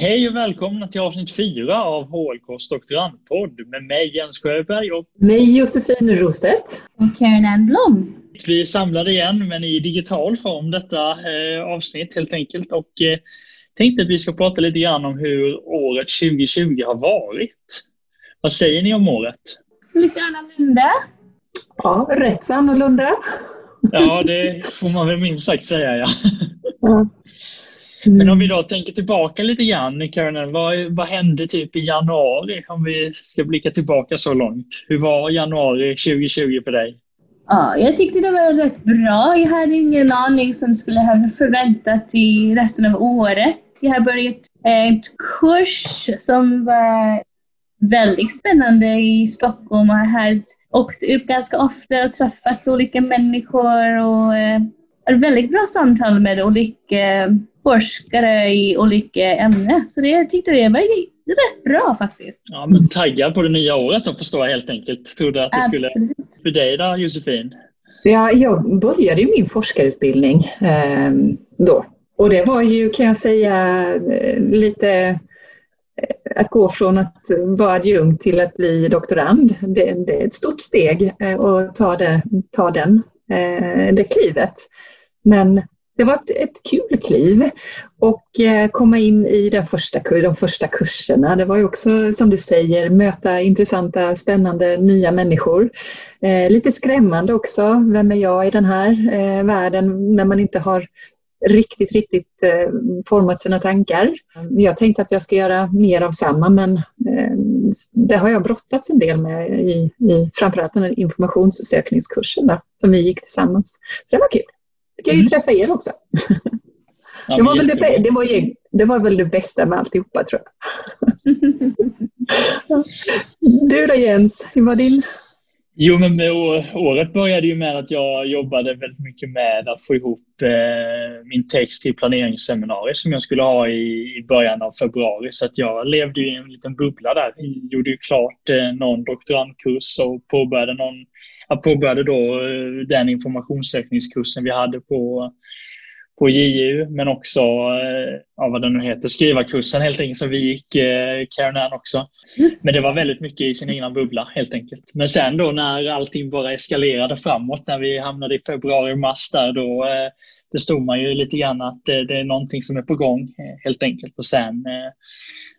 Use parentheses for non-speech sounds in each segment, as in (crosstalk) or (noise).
Hej och välkomna till avsnitt 4 av HLKs doktorandpodd med mig Jens Sjöberg och mig Josefin Rostedt. Och Karin Ann Blom. Vi är samlade igen men i digital form detta eh, avsnitt helt enkelt och eh, tänkte att vi ska prata lite grann om hur året 2020 har varit. Vad säger ni om året? Lite annorlunda. Ja, rätt så annorlunda. Ja, det får man väl minst sagt säga ja. ja. Mm. Men om vi då tänker tillbaka lite grann, Karin, vad, vad hände typ i januari? Om vi ska blicka tillbaka så långt. Hur var januari 2020 för dig? Ja, jag tyckte det var rätt bra. Jag hade ingen aning som skulle ha förväntat i resten av året. Jag har börjat en kurs som var väldigt spännande i Stockholm och har åkt upp ganska ofta och träffat olika människor och eh, väldigt bra samtal med olika forskare i olika ämnen. Så det, jag tyckte det var rätt bra faktiskt. Ja, men taggad på det nya året då förstår jag helt enkelt. Trodde att det Absolut. skulle... För dig då Josefin? Ja, jag började ju min forskarutbildning eh, då. Och det var ju, kan jag säga, eh, lite eh, att gå från att vara adjunkt till att bli doktorand. Det, det är ett stort steg eh, att ta, det, ta den, det klivet. Men det var ett, ett kul kliv och eh, komma in i den första, de första kurserna. Det var ju också, som du säger, möta intressanta, spännande, nya människor. Eh, lite skrämmande också. Vem är jag i den här eh, världen när man inte har riktigt, riktigt eh, format sina tankar. Jag tänkte att jag ska göra mer av samma, men eh, det har jag brottats en del med i, i framförallt den informationssökningskursen där, som vi gick tillsammans. Så det var kul fick jag ju mm. träffa er också. Ja, det, var väl det, det, var det var väl det bästa med alltihopa tror jag. (laughs) du då Jens, hur var din? Jo, men året började ju med att jag jobbade väldigt mycket med att få ihop eh, min text till planeringsseminariet som jag skulle ha i, i början av februari. Så att jag levde i en liten bubbla där. Jag gjorde ju klart eh, någon doktorandkurs och påbörjade någon jag påbörjade då eh, den informationssökningskursen vi hade på, på JU, men också eh, ja, vad det nu heter, skrivarkursen helt enkelt som vi gick, eh, Karen också. Just. Men det var väldigt mycket i sin egna bubbla helt enkelt. Men sen då när allting bara eskalerade framåt, när vi hamnade i februari och mars där, då eh, förstod man ju lite grann att det, det är någonting som är på gång eh, helt enkelt. Och sen eh,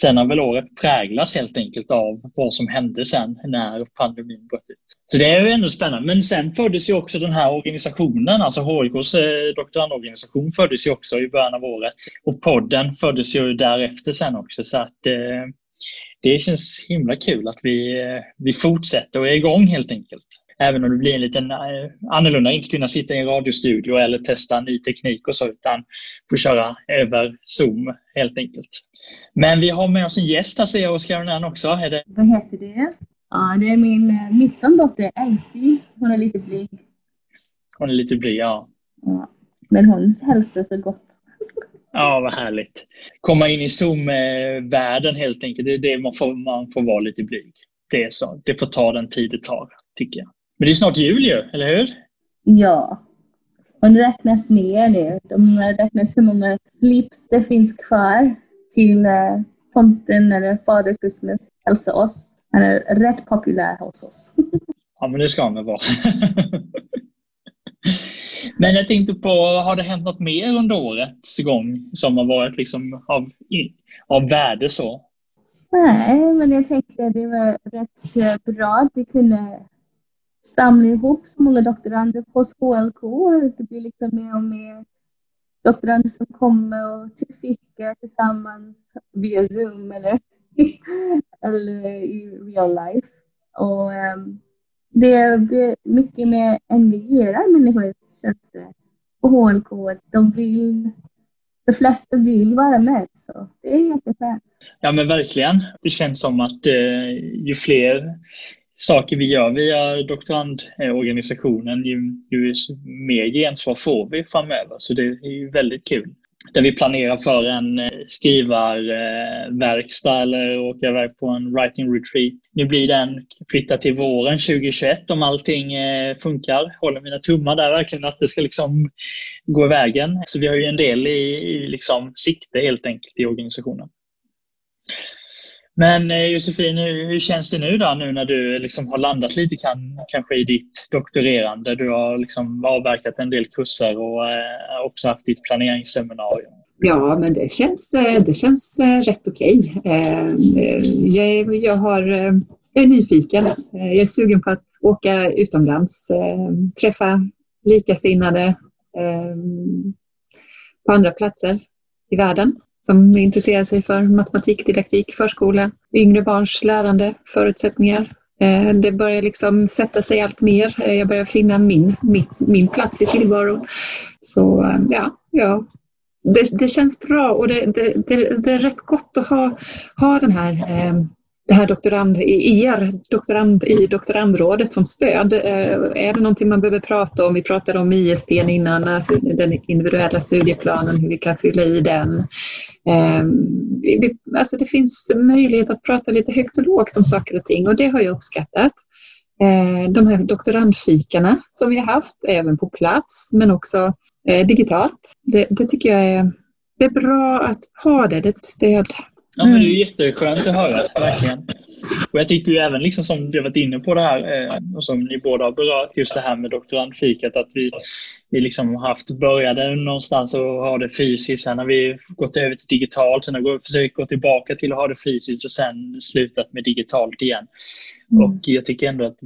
Sen har väl året präglats helt enkelt av vad som hände sen när pandemin bröt ut. Så det är ju ändå spännande. Men sen föddes ju också den här organisationen, alltså HIKs eh, doktorandorganisation föddes ju också i början av året. Och podden föddes ju därefter sen också. Så att det känns himla kul att vi, vi fortsätter och är igång helt enkelt. Även om det blir en liten eh, annorlunda, inte kunna sitta i en radiostudio eller testa ny teknik och så, utan få köra över Zoom helt enkelt. Men vi har med oss en gäst här ser jag hos Karin också. Är det... Vad heter det? Ja, det är min eh, mittendotter Elsie. Hon är lite blyg. Hon är lite blyg, ja. ja. Men hon hälsar så gott. Ja, vad härligt. Komma in i Zoom-världen helt enkelt. Det är det man får, man får vara lite blyg. Det är så. Det får ta den tid det tar, tycker jag. Men det är snart jul ju, eller hur? Ja. Och det räknas ner nu. De räknas hur många slips det finns kvar till eh, tomten eller fader Christmas hälsa oss. Han är rätt populär hos oss. (laughs) ja, men det ska han väl vara. (laughs) men jag tänkte på, har det hänt något mer under årets gång som har varit liksom av, av värde så? Nej, men jag tänkte det var rätt bra att vi kunde samla ihop så många doktorander på HLK. Det blir liksom mer och mer doktorander som kommer och till fika tillsammans via Zoom eller, (laughs) eller i real life. Och um, det blir mycket mer engagerade människor känns det på HLK. De vill de flesta vill vara med. Så det är jätteskönt. Ja men verkligen. Det känns som att eh, ju fler saker vi gör via doktorandorganisationen, ju, ju mer gensvar får vi framöver. Så det är ju väldigt kul. Där vi planerar för en eh, skrivarverkstad eller åka iväg på en writing retreat. Nu blir den flyttad till våren 2021 om allting eh, funkar. Håller mina tummar där verkligen att det ska liksom gå vägen. Så vi har ju en del i, i liksom sikte helt enkelt i organisationen. Men eh, Josefin, hur, hur, känns det nu då, nu när du liksom har landat lite kan, kanske i ditt doktorerande? Du har liksom avverkat en del kurser och eh, också haft ditt planeringsseminarium. Ja, men det känns, eh, det känns eh, rätt okej. Okay. jag, jag, har, jag är nyfiken. Jag är sugen på att åka utomlands, träffa likasinnade på andra platser i världen som intresserar sig för matematik, didaktik, förskola, yngre barns lärande, förutsättningar. Eh, det börjar liksom sätta sig allt mer. Eh, jag börjar finna min, min, min plats i tillvaron. Så eh, ja, ja det, det, känns bra och det, det, det, är rätt gott att ha, ha den här, det här doktorand, er doktorand i doktorandrådet som stöd. Är det någonting man behöver prata om? Vi pratade om ISP innan, alltså den individuella studieplanen, hur vi kan fylla i den. Eh, vi, alltså det finns möjlighet att prata lite högt och lågt om saker och ting och det har jag uppskattat. Eh, de här doktorandfikarna som vi har haft, även på plats men också eh, digitalt. Det, det, tycker jag är, det är bra att ha det, det är ett stöd. Ja, men det är mm. jätteskönt att höra, verkligen. Och jag tycker ju även, liksom som du varit inne på det här, eh, och som ni båda har berört, just det här med doktorandfikat, att vi, vi liksom haft, började någonstans och ha det fysiskt, sen har vi gått över till digitalt, sen har vi försökt gå tillbaka till att ha det fysiskt och sen slutat med digitalt igen. Mm. Och jag tycker ändå att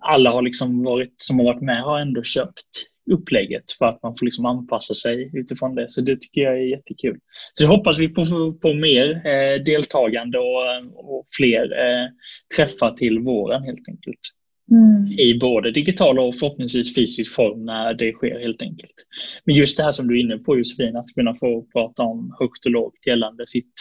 alla har liksom varit, som har varit med har ändå köpt upplägget för att man får liksom anpassa sig utifrån det. Så det tycker jag är jättekul. Så jag hoppas vi på, på mer eh, deltagande och, och fler eh, träffar till våren helt enkelt. Mm. I både digital och förhoppningsvis fysisk form när det sker helt enkelt. Men just det här som du är inne på Josefin, att kunna få prata om högt och lågt gällande sitt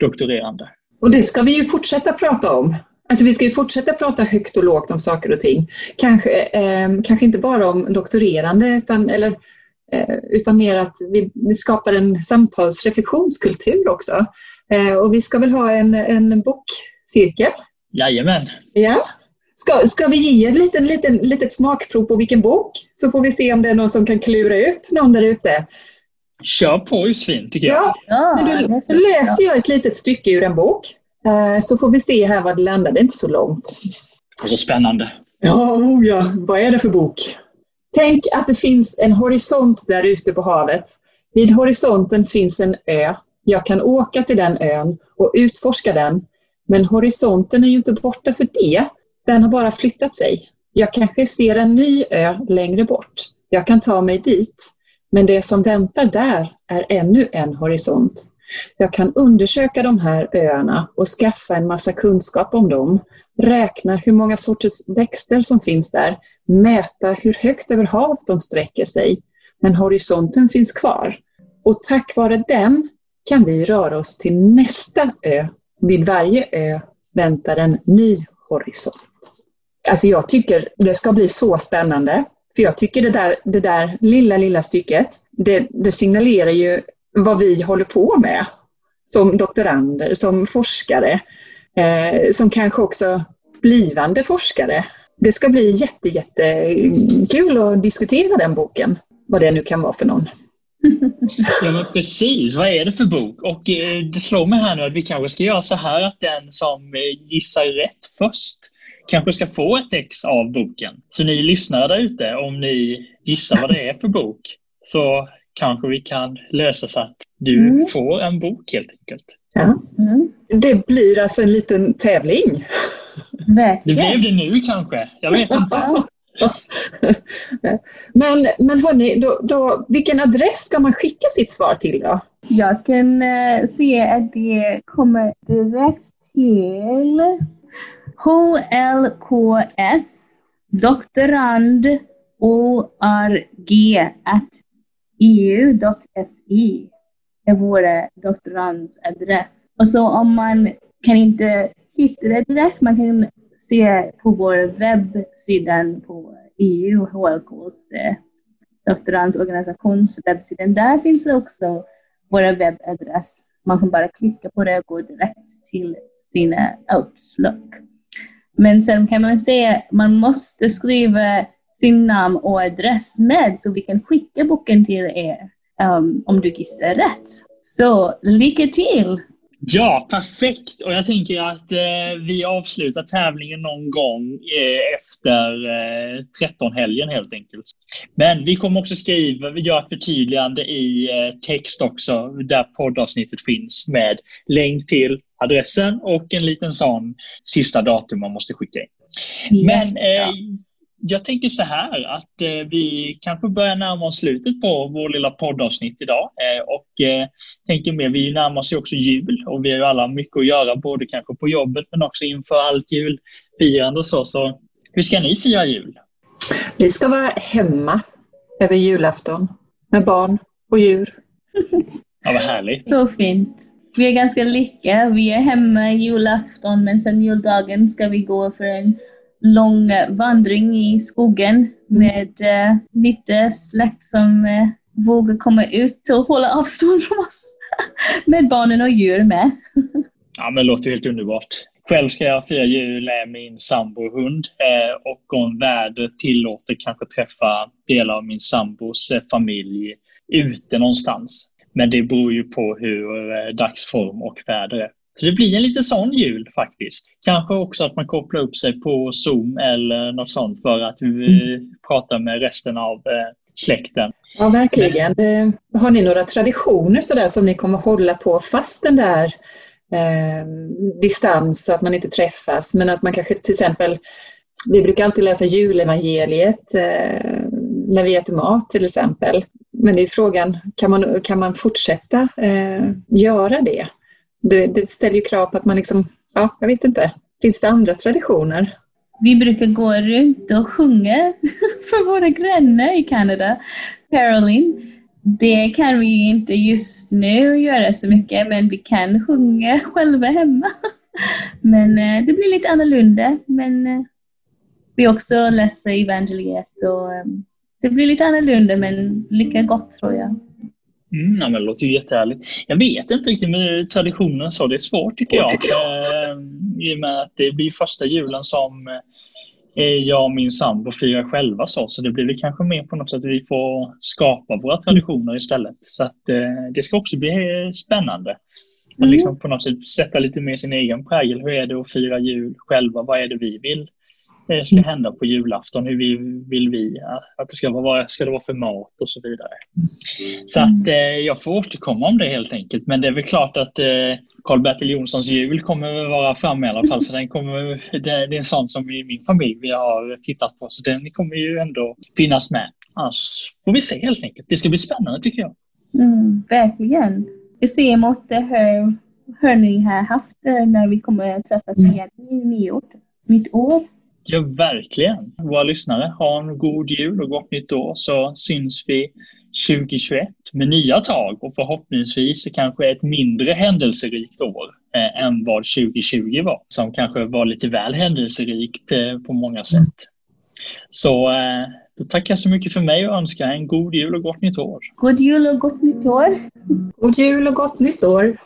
doktorerande. Och det ska vi ju fortsätta prata om. Alltså vi ska ju fortsätta prata högt och lågt om saker och ting. Kanske, eh, kanske inte bara om doktorerande utan, eller, eh, utan mer att vi, vi skapar en samtalsreflektionskultur också. Eh, och vi ska väl ha en, en bokcirkel? Jajamän. Ja. Ska, ska vi ge ett liten, liten, litet smakprov på vilken bok? Så får vi se om det är någon som kan klura ut någon där ute. Kör på Josefin, tycker jag. Ja, ja då läser jag ett litet stycke ur en bok. Eh, så får vi se här vad det landar. Det är inte så långt. Så spännande. Ja, oh ja, vad är det för bok? Tänk att det finns en horisont där ute på havet. Vid horisonten finns en ö. Jag kan åka till den ön och utforska den. Men horisonten är ju inte borta för det. Den har bara flyttat sig. Jag kanske ser en ny ö längre bort. Jag kan ta mig dit. Men det som väntar där är ännu en horisont. Jag kan undersöka de här öarna och skaffa en massa kunskap om dem, räkna hur många sorters växter som finns där, mäta hur högt över havet de sträcker sig. Men horisonten finns kvar. Och tack vare den kan vi röra oss till nästa ö. Vid varje ö väntar en ny horisont. Alltså jag tycker det ska bli så spännande. För jag tycker det där, det där lilla, lilla stycket, det, det signalerar ju vad vi håller på med som doktorander, som forskare, eh, som kanske också blivande forskare. Det ska bli jätte, jättekul att diskutera den boken, vad det nu kan vara för någon. Ja, men precis. Vad är det för bok? Och eh, det slår mig här nu att vi kanske ska göra så här att den som eh, gissar rätt först kanske ska få ett ex av boken. Så ni lyssnare där ute, om ni gissar vad det är för bok, så kanske vi kan lösa så att du mm. får en bok helt enkelt. Ja. Mm. Det blir alltså en liten tävling. Det blev det nu kanske. Jag vet (laughs) inte. men men hörni, då, då, vilken adress ska man skicka sitt svar till då? Jag kan uh, se att det kommer direkt till HLKS doktorand EU.se eu.fi är vår doktorandadress. Och så om man kan inte hitta adress, man kan se på vår webbsida på EU, HLKs eh, doktorandorganisations webbsida. Där finns det också vår webbadress. Man kan bara klicka på det och gå direkt till sina Outlook. Men sen kan man säga att man måste skriva sin namn och adress med så vi kan skicka boken till er um, om du gissar rätt. Så lycka till! Ja, perfekt. Och jag tänker att eh, vi avslutar tävlingen någon gång eh, efter eh, 13-helgen helt enkelt. Men vi kommer också skriva, vi gör ett förtydligande i eh, text också där poddavsnittet finns med länk till adressen och en liten sån sista datum man måste skicka in. Men eh, jag tänker så här att eh, vi kanske börjar närma oss slutet på vår lilla poddavsnitt idag. Eh, och eh, tänker mer, vi närmar oss ju också jul och vi har ju alla mycket att göra, både kanske på jobbet men också inför allt julfirande och så. Så hur ska ni fira jul? Vi ska vara hemma över julafton med barn och djur. Ja, vad härligt. Så fint. Vi är ganska lika. Vi är hemma julafton men sen juldagen ska vi gå för en lång vandring i skogen med uh, lite släkt som uh, vågar komma ut och hålla avstånd från oss. (laughs) med barnen och djur med. (laughs) ja, men det låter helt underbart. Själv ska jag fira jul med min sambohund eh, och om vädret tillåter kanske träffa delar av min sambos eh, familj ute någonstans. Men det beror ju på hur eh, dagsform och väder är. Så det blir en lite sån jul faktiskt. Kanske också att man kopplar upp sig på Zoom eller något sånt för att vi mm. pratar med resten av eh, släkten. Ja, verkligen. Eh, har ni några traditioner sådär som ni kommer hålla på fast den där eh, distans så att man inte träffas men att man kanske till exempel vi brukar alltid läsa julevangeliet eh, när vi äter mat till exempel. Men det är frågan, kan man, kan man fortsätta eh, göra det? Det? Det ställer ju krav på att man liksom, ja, jag vet inte. Finns det andra traditioner? Vi brukar gå runt och sjunga (laughs) för våra grannar i Kanada. Caroline, det kan vi inte just nu göra så mycket, men vi kan sjunga (laughs) själva hemma. Men eh, det blir lite annorlunda. Men eh, vi också läser evangeliet och eh, det blir lite annorlunda men lika gott tror jag. Mm, ja, men det låter ju jättehärligt. Jag vet inte riktigt med traditionen så. Det är svårt tycker jag. Eh, I och med att det blir första julen som eh, jag och min sambo firar själva så. Så det blir väl kanske mer på något sätt att vi får skapa våra traditioner istället. Så att eh, det ska också bli eh, spännande. Att mm. liksom på något sätt sätta lite mer sin egen prägel. Hur är det att fira jul själva? Vad är det vi vill ska hända på julafton? Hur vi, vill vi att det ska vara? Ska det vara för mat och så vidare? Så att eh, jag får återkomma om det helt enkelt. Men det är väl klart att eh, Karl-Bertil Jonssons jul kommer vara framme i alla fall. Så den kommer, det, det är en sån som i min familj vi har tittat på. Så den kommer ju ändå finnas med. Annars får vi se helt enkelt. Det ska bli spännande tycker jag. Mm, verkligen. Vi ser emot det här, hur ni har haft det när vi kommer att träffas igen i nyår. Nytt år. Ja, verkligen. Våra lyssnare, ha en god jul och gott nytt år så syns vi 2021 med nya tag och förhoppningsvis kanske ett mindre händelserikt år eh, än vad 2020 var, som kanske var lite väl händelserikt eh, på många sätt. Så eh, då tackar jag så mycket för mig och önskar en god jul och gott nytt år. God jul och gott nytt år. God jul och gott nytt år.